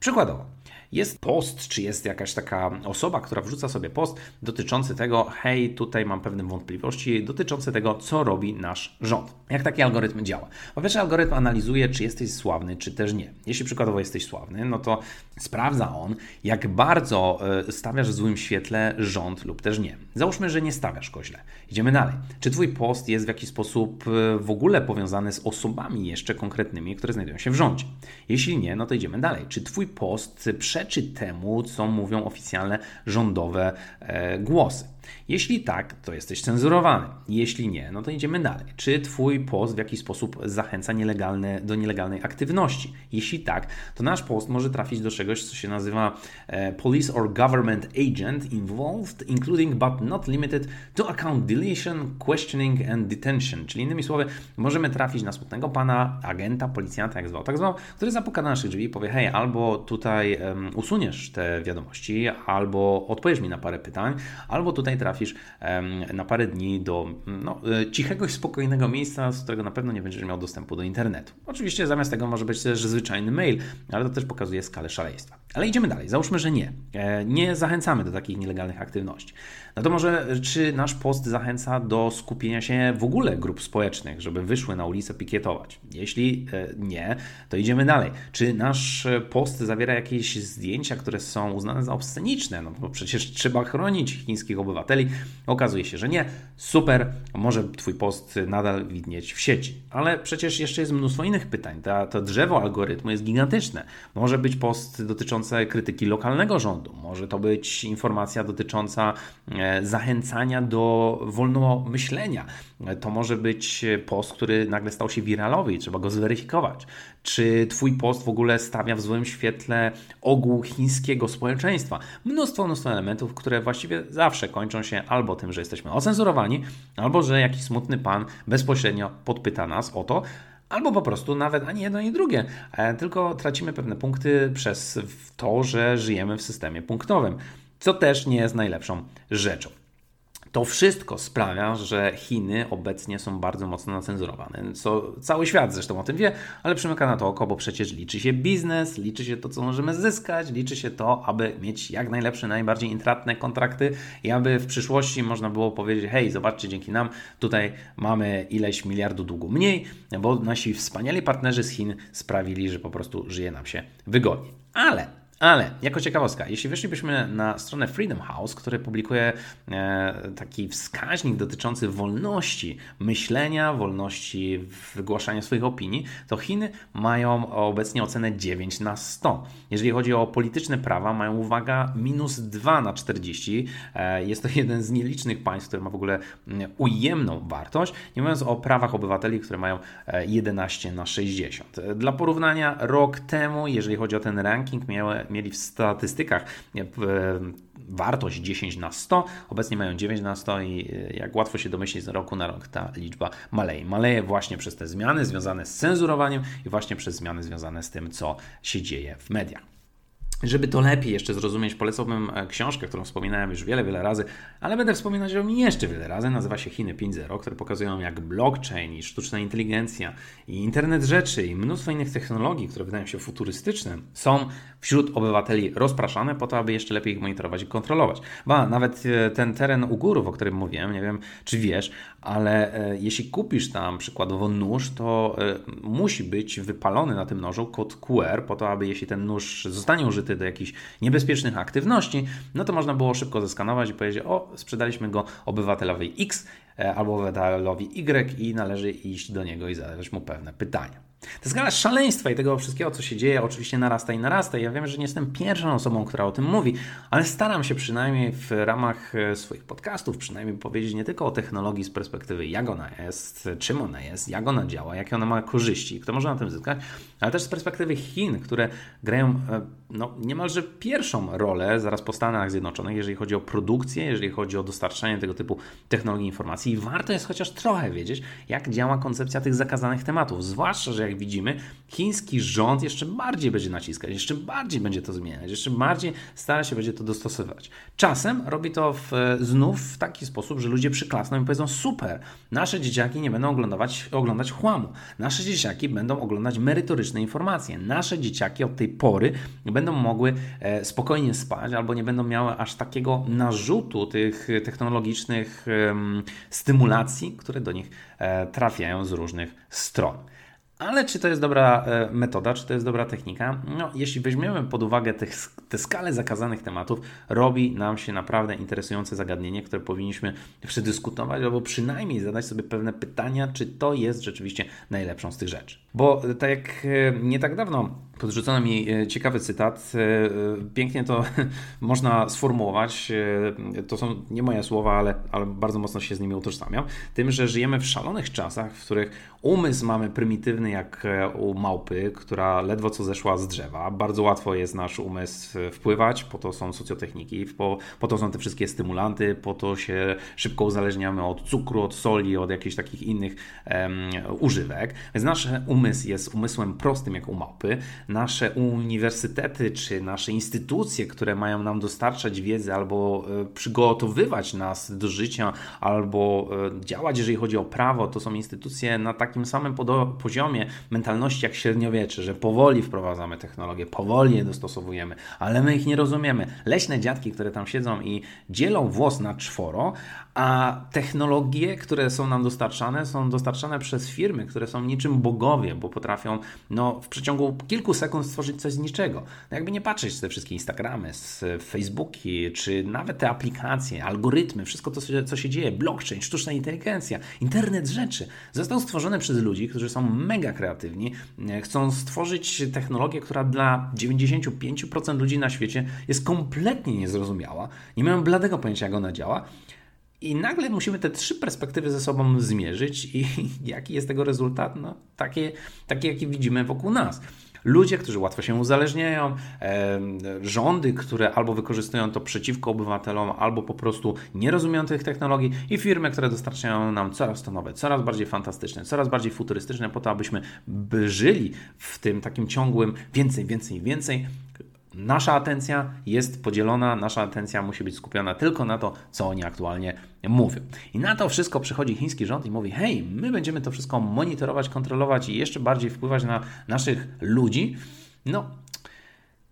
Przykładowo, jest post, czy jest jakaś taka osoba, która wrzuca sobie post dotyczący tego, hej, tutaj mam pewne wątpliwości dotyczące tego, co robi nasz rząd. Jak taki algorytm działa? Po pierwsze, algorytm analizuje, czy jesteś sławny, czy też nie. Jeśli przykładowo jesteś sławny, no to sprawdza on, jak bardzo e, stawiasz w złym świetle rząd lub też nie. Załóżmy, że nie stawiasz go źle. Idziemy dalej. Czy Twój post jest w jakiś sposób e, w ogóle powiązany z osobami jeszcze konkretnymi, które znajdują się w rządzie? Jeśli nie, no to idziemy dalej. Czy Twój post przeczy temu, co mówią oficjalne rządowe e, głosy? Jeśli tak, to jesteś cenzurowany. Jeśli nie, no to idziemy dalej. Czy Twój post w jakiś sposób zachęca nielegalne, do nielegalnej aktywności? Jeśli tak, to nasz post może trafić do czegoś, co się nazywa e, Police or Government Agent Involved, including but not limited to account deletion, questioning and detention. Czyli innymi słowy, możemy trafić na smutnego pana, agenta, policjanta, jak zwał, tak zwał, który zapuka na naszych drzwi i powie, hej, albo tutaj um, usuniesz te wiadomości, albo odpowiesz mi na parę pytań, albo tutaj trafisz na parę dni do no, e, cichego i spokojnego miejsca, z którego na pewno nie będziesz miał dostępu do internetu. Oczywiście zamiast tego może być też zwyczajny mail, ale to też pokazuje skalę szaleństwa. Ale idziemy dalej. Załóżmy, że nie. E, nie zachęcamy do takich nielegalnych aktywności. No to może, czy nasz post zachęca do skupienia się w ogóle grup społecznych, żeby wyszły na ulicę pikietować? Jeśli e, nie, to idziemy dalej. Czy nasz post zawiera jakieś zdjęcia, które są uznane za obsceniczne? No bo przecież trzeba chronić chińskich obywateli. Okazuje się, że nie. Super, może Twój post nadal widnieć w sieci. Ale przecież jeszcze jest mnóstwo innych pytań. Ta, to drzewo algorytmu jest gigantyczne. Może być post dotyczący krytyki lokalnego rządu, może to być informacja dotycząca e, zachęcania do wolnomyślenia. To może być post, który nagle stał się wiralowy i trzeba go zweryfikować. Czy Twój post w ogóle stawia w złym świetle ogół chińskiego społeczeństwa? Mnóstwo, mnóstwo elementów, które właściwie zawsze kończą się albo tym, że jesteśmy ocenzurowani, albo że jakiś smutny pan bezpośrednio podpyta nas o to, albo po prostu nawet ani jedno, ani drugie, e, tylko tracimy pewne punkty przez to, że żyjemy w systemie punktowym, co też nie jest najlepszą rzeczą. To wszystko sprawia, że Chiny obecnie są bardzo mocno nacenzurowane, co cały świat zresztą o tym wie, ale przymyka na to oko, bo przecież liczy się biznes, liczy się to, co możemy zyskać, liczy się to, aby mieć jak najlepsze, najbardziej intratne kontrakty i aby w przyszłości można było powiedzieć, hej, zobaczcie, dzięki nam tutaj mamy ileś miliardów długu mniej, bo nasi wspaniali partnerzy z Chin sprawili, że po prostu żyje nam się wygodnie. Ale Ale jako ciekawostka, jeśli weszlibyśmy na stronę Freedom House, który publikuje e, taki wskaźnik dotyczący wolności myślenia, wolności wygłaszania swoich opinii, to Chiny mają obecnie ocenę 9 na 100. Jeżeli chodzi o polityczne prawa, mają uwaga minus 2 na 40. E, jest to jeden z nielicznych państw, który ma w ogóle mm, ujemną wartość, nie mówiąc o prawach obywateli, które mają 11 e, na 60. Dla porównania, rok temu, jeżeli chodzi o ten ranking, miały mieli w statystykach wartość 10 na 100, obecnie mają 9 na 100 i e, jak łatwo się domyślić, z roku na rok ta liczba maleje. Maleje właśnie przez te zmiany związane z cenzurowaniem i właśnie przez zmiany związane z tym, co się dzieje w mediach. Żeby to lepiej jeszcze zrozumieć, polecałbym e, książkę, którą wspominałem już wiele, wiele razy, ale będę wspominać niej jeszcze wiele razy. Nazywa się Chiny 5.0, które pokazują jak blockchain i sztuczna inteligencja i internet rzeczy i mnóstwo innych technologii, które wydają się futurystyczne, są wśród obywateli rozpraszane po to, aby jeszcze lepiej ich monitorować i kontrolować. Ba, nawet e, ten teren u górów, o którym mówiłem, nie wiem czy wiesz, ale e, jeśli kupisz tam przykładowo nóż, to musi być wypalony na tym nożu kod QR po to, aby jeśli ten nóż zostanie użyty do jakichś niebezpiecznych aktywności, no to można było szybko zeskanować i powiedzieć, o, sprzedaliśmy go obywatelowi X e, albo obywatelowi Y i należy iść do niego i zadać mu pewne pytania. Ta skala szaleństwa i tego wszystkiego, co się dzieje, oczywiście narasta i narasta. Ja wiem, że nie jestem pierwszą osobą, która o tym mówi, ale staram się przynajmniej w ramach e, swoich podcastów, przynajmniej powiedzieć nie tylko o technologii z perspektywy, jak ona jest, czym ona jest, jak ona działa, jakie ona ma korzyści, kto może na tym zyskać, ale też z perspektywy Chin, które grają e, no, niemalże pierwszą rolę zaraz po Stanach Zjednoczonych, jeżeli chodzi o produkcję, jeżeli chodzi o dostarczanie tego typu technologii informacji. I warto jest chociaż trochę wiedzieć, jak działa koncepcja tych zakazanych tematów, zwłaszcza, że jak widzimy, chiński rząd jeszcze bardziej będzie naciskać, jeszcze bardziej będzie to zmieniać, jeszcze bardziej stara się będzie to dostosowywać. Czasem robi to w, znów w taki sposób, że ludzie przyklasną i powiedzą: Super, nasze dzieciaki nie będą oglądać, oglądać chłamu, nasze dzieciaki będą oglądać merytoryczne informacje, nasze dzieciaki od tej pory będą mogły e, spokojnie spać albo nie będą miały aż takiego narzutu tych technologicznych stymulacji, które do nich e, trafiają z różnych stron. Ale czy to jest dobra e, metoda, czy to jest dobra technika? No, jeśli weźmiemy pod uwagę te, te skalę zakazanych tematów, robi nam się naprawdę interesujące zagadnienie, które powinniśmy przedyskutować, albo przynajmniej zadać sobie pewne pytania, czy to jest rzeczywiście najlepszą z tych rzeczy. Bo e, tak jak e, nie tak dawno podrzucono mi ciekawy cytat, pięknie to można sformułować, to są nie moje słowa, ale, ale bardzo mocno się z nimi utożsamiam, tym, że żyjemy w szalonych czasach, w których umysł mamy prymitywny jak u małpy, która ledwo co zeszła z drzewa. Bardzo łatwo jest nasz umysł wpływać, po to są socjotechniki, po, po to są te wszystkie stymulanty, po to się szybko uzależniamy od cukru, od soli, od jakichś takich innych um, używek. Więc nasz umysł jest umysłem prostym jak u małpy. Nasze uniwersytety czy nasze instytucje, które mają nam dostarczać wiedzy albo e, przygotowywać nas do życia, albo e, działać, jeżeli chodzi o prawo, to są instytucje na takim samym poziomie mentalności jak średniowiecze, że powoli wprowadzamy technologię, powoli je dostosowujemy, ale my ich nie rozumiemy. Leśne dziadki, które tam siedzą i dzielą włos na czworo, a technologie, które są nam dostarczane, są dostarczane przez firmy, które są niczym bogowie, bo potrafią no, w przeciągu kilku sekund stworzyć coś z niczego. No jakby nie patrzeć te wszystkie Instagramy, Facebooki, czy nawet te aplikacje, algorytmy, wszystko to, co się dzieje, blockchain, sztuczna inteligencja, internet rzeczy, został stworzony przez ludzi, którzy są mega kreatywni, e, chcą stworzyć technologię, która dla 95% ludzi na świecie jest kompletnie niezrozumiała, nie mają bladego pojęcia, jak ona działa. I nagle musimy te trzy perspektywy ze sobą zmierzyć i jaki jest tego rezultat? No, takie, takie jaki widzimy wokół nas. Ludzie, którzy łatwo się uzależniają, rządy, które albo wykorzystują to przeciwko obywatelom, albo po prostu nie rozumieją tych technologii i firmy, które dostarczają nam coraz to nowe, coraz bardziej fantastyczne, coraz bardziej futurystyczne, po to, abyśmy żyli w tym takim ciągłym więcej, więcej, więcej, Nasza atencja jest podzielona, nasza atencja musi być skupiona tylko na to, co oni aktualnie mówią. I na to wszystko przychodzi chiński rząd i mówi: hej, my będziemy to wszystko monitorować, kontrolować i jeszcze bardziej wpływać na naszych ludzi. No,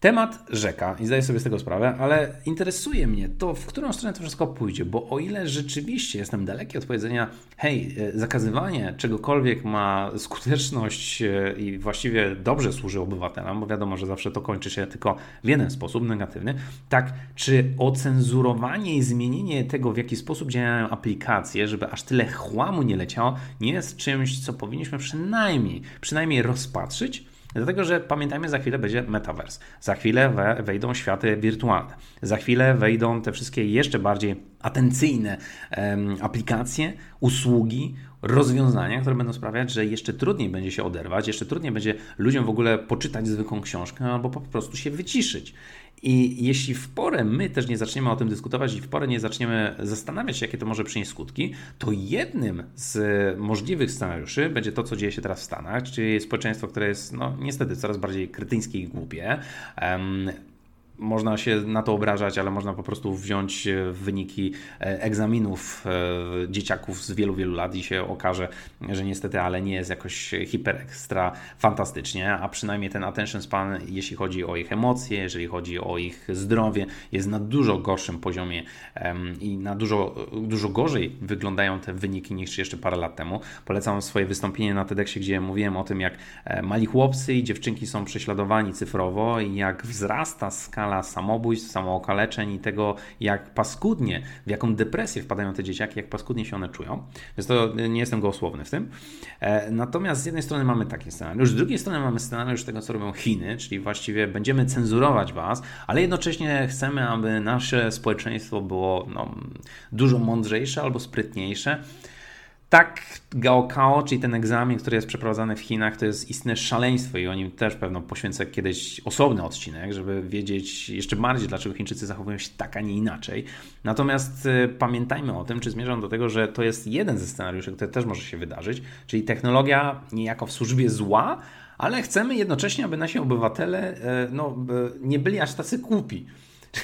Temat rzeka i zdaję sobie z tego sprawę, ale interesuje mnie to, w którą stronę to wszystko pójdzie, bo o ile rzeczywiście jestem daleki od powiedzenia, hej, e, zakazywanie czegokolwiek ma skuteczność e, i właściwie dobrze służy obywatelom, bo wiadomo, że zawsze to kończy się tylko w jeden sposób, negatywny, tak, czy ocenzurowanie i zmienienie tego, w jaki sposób działają aplikacje, żeby aż tyle chłamu nie leciało, nie jest czymś, co powinniśmy przynajmniej, przynajmniej rozpatrzyć, Dlatego, że pamiętajmy, za chwilę będzie metaverse, za chwilę we, wejdą światy wirtualne, za chwilę wejdą te wszystkie jeszcze bardziej atencyjne um, aplikacje, usługi, rozwiązania, które będą sprawiać, że jeszcze trudniej będzie się oderwać, jeszcze trudniej będzie ludziom w ogóle poczytać zwykłą książkę albo po prostu się wyciszyć. I jeśli w porę my też nie zaczniemy o tym dyskutować i w porę nie zaczniemy zastanawiać się, jakie to może przynieść skutki, to jednym z możliwych scenariuszy będzie to, co dzieje się teraz w Stanach, czyli społeczeństwo, które jest no, niestety coraz bardziej krytyńskie i głupie. Można się na to obrażać, ale można po prostu wziąć e, wyniki e, egzaminów e, dzieciaków z wielu, wielu lat i się okaże, że niestety, ale nie jest jakoś hiper ekstra fantastycznie, a przynajmniej ten attention span, jeśli chodzi o ich emocje, jeżeli chodzi o ich zdrowie, jest na dużo gorszym poziomie i na dużo, dużo gorzej wyglądają te wyniki niż jeszcze parę lat temu. Polecam swoje wystąpienie na TEDxie, gdzie mówiłem o tym, jak mali chłopcy i dziewczynki są prześladowani cyfrowo i jak wzrasta skala skala samobójstw, samookaleczeń i tego, jak paskudnie, w jaką depresję wpadają te dzieciaki, jak paskudnie się one czują. Więc to nie jestem gołosłowny w tym. E, natomiast z jednej strony mamy taki scenariusz, z drugiej strony mamy scenariusz tego, co robią Chiny, czyli właściwie będziemy cenzurować Was, ale jednocześnie chcemy, aby nasze społeczeństwo było no, dużo mądrzejsze albo sprytniejsze. Tak, Gaokao, czyli ten egzamin, który jest przeprowadzany w Chinach, to jest istne szaleństwo i o nim też pewno poświęcę kiedyś osobny odcinek, żeby wiedzieć jeszcze bardziej, dlaczego Chińczycy zachowują się tak, a nie inaczej. Natomiast y, pamiętajmy o tym, czy zmierzam do tego, że to jest jeden ze scenariuszy, który też może się wydarzyć, czyli technologia niejako w służbie zła, ale chcemy jednocześnie, aby nasi obywatele y, no, nie byli aż tacy głupi.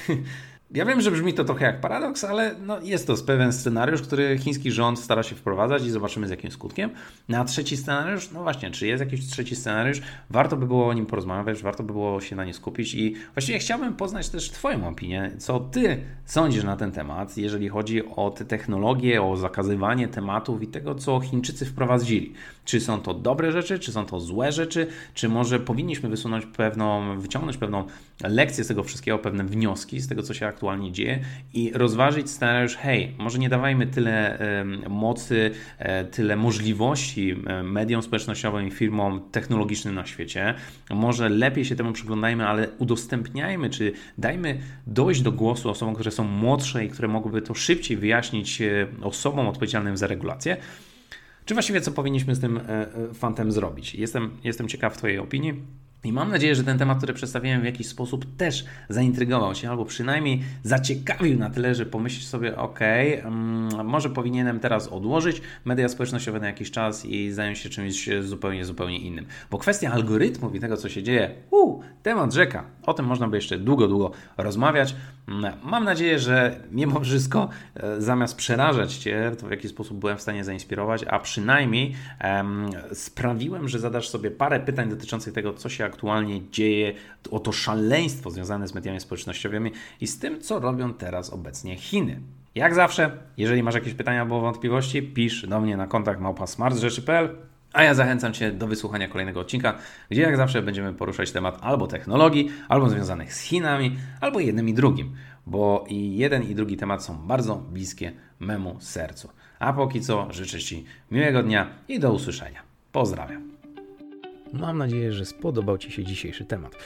Ja wiem, że brzmi to trochę jak paradoks, ale no jest to pewien scenariusz, który chiński rząd stara się wprowadzać i zobaczymy z jakim skutkiem. Na trzeci scenariusz, no właśnie, czy jest jakiś trzeci scenariusz? Warto by było o nim porozmawiać, warto by było się na nie skupić i właściwie chciałbym poznać też Twoją opinię, co Ty sądzisz na ten temat, jeżeli chodzi o te technologie, o zakazywanie tematów i tego, co Chińczycy wprowadzili. Czy są to dobre rzeczy, czy są to złe rzeczy, czy może powinniśmy wysunąć pewną, wyciągnąć pewną lekcję z tego wszystkiego, pewne wnioski z tego, co się aktualnie dzieje i rozważyć scenariusz, hej, może nie dawajmy tyle mocy, e, tyle możliwości mediom społecznościowym i firmom technologicznym na świecie. Może lepiej się temu przyglądajmy, ale udostępniajmy, czy dajmy dojść do głosu osobom, które są młodsze i które mogłyby to szybciej wyjaśnić e, osobom odpowiedzialnym za regulację. Czy właściwie co powinniśmy z tym e, fantem zrobić? Jestem, jestem ciekaw Twojej opinii. I mam nadzieję, że ten temat, który przedstawiłem w jakiś sposób też zaintrygował Cię, albo przynajmniej zaciekawił na tyle, że pomyślisz sobie, ok, um, może powinienem teraz odłożyć media społecznościowe na jakiś czas i zająć się czymś zupełnie, zupełnie innym. Bo kwestia algorytmów i tego, co się dzieje, uu, temat rzeka. O tym można by jeszcze długo, długo rozmawiać. Mm, mam nadzieję, że mimo wszystko, e, zamiast przerażać Cię, to w jaki sposób byłem w stanie zainspirować, a przynajmniej um, sprawiłem, że zadasz sobie parę pytań dotyczących tego, co się aktualnie dzieje, o to szaleństwo związane z mediami społecznościowymi i z tym, co robią teraz obecnie Chiny. Jak zawsze, jeżeli masz jakieś pytania albo wątpliwości, pisz do mnie na kontakt małpa.smartrzeczy.pl a ja zachęcam Cię do wysłuchania kolejnego odcinka, gdzie jak zawsze będziemy poruszać temat albo technologii, albo związanych z Chinami, albo jednym i drugim, bo i jeden i drugi temat są bardzo bliskie memu sercu. A póki co życzę Ci miłego dnia i do usłyszenia. Pozdrawiam. Mam nadzieję, że spodobał Ci się dzisiejszy temat.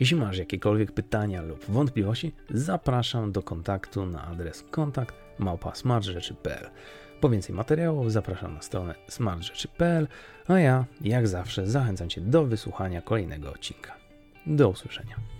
Jeśli masz jakiekolwiek pytania lub wątpliwości, zapraszam do kontaktu na adres kontakt małpa.smartrzeczy.pl Po więcej materiałów zapraszam na stronę smartrzeczy.pl, a ja, jak zawsze, zachęcam Cię do wysłuchania kolejnego odcinka. Do usłyszenia.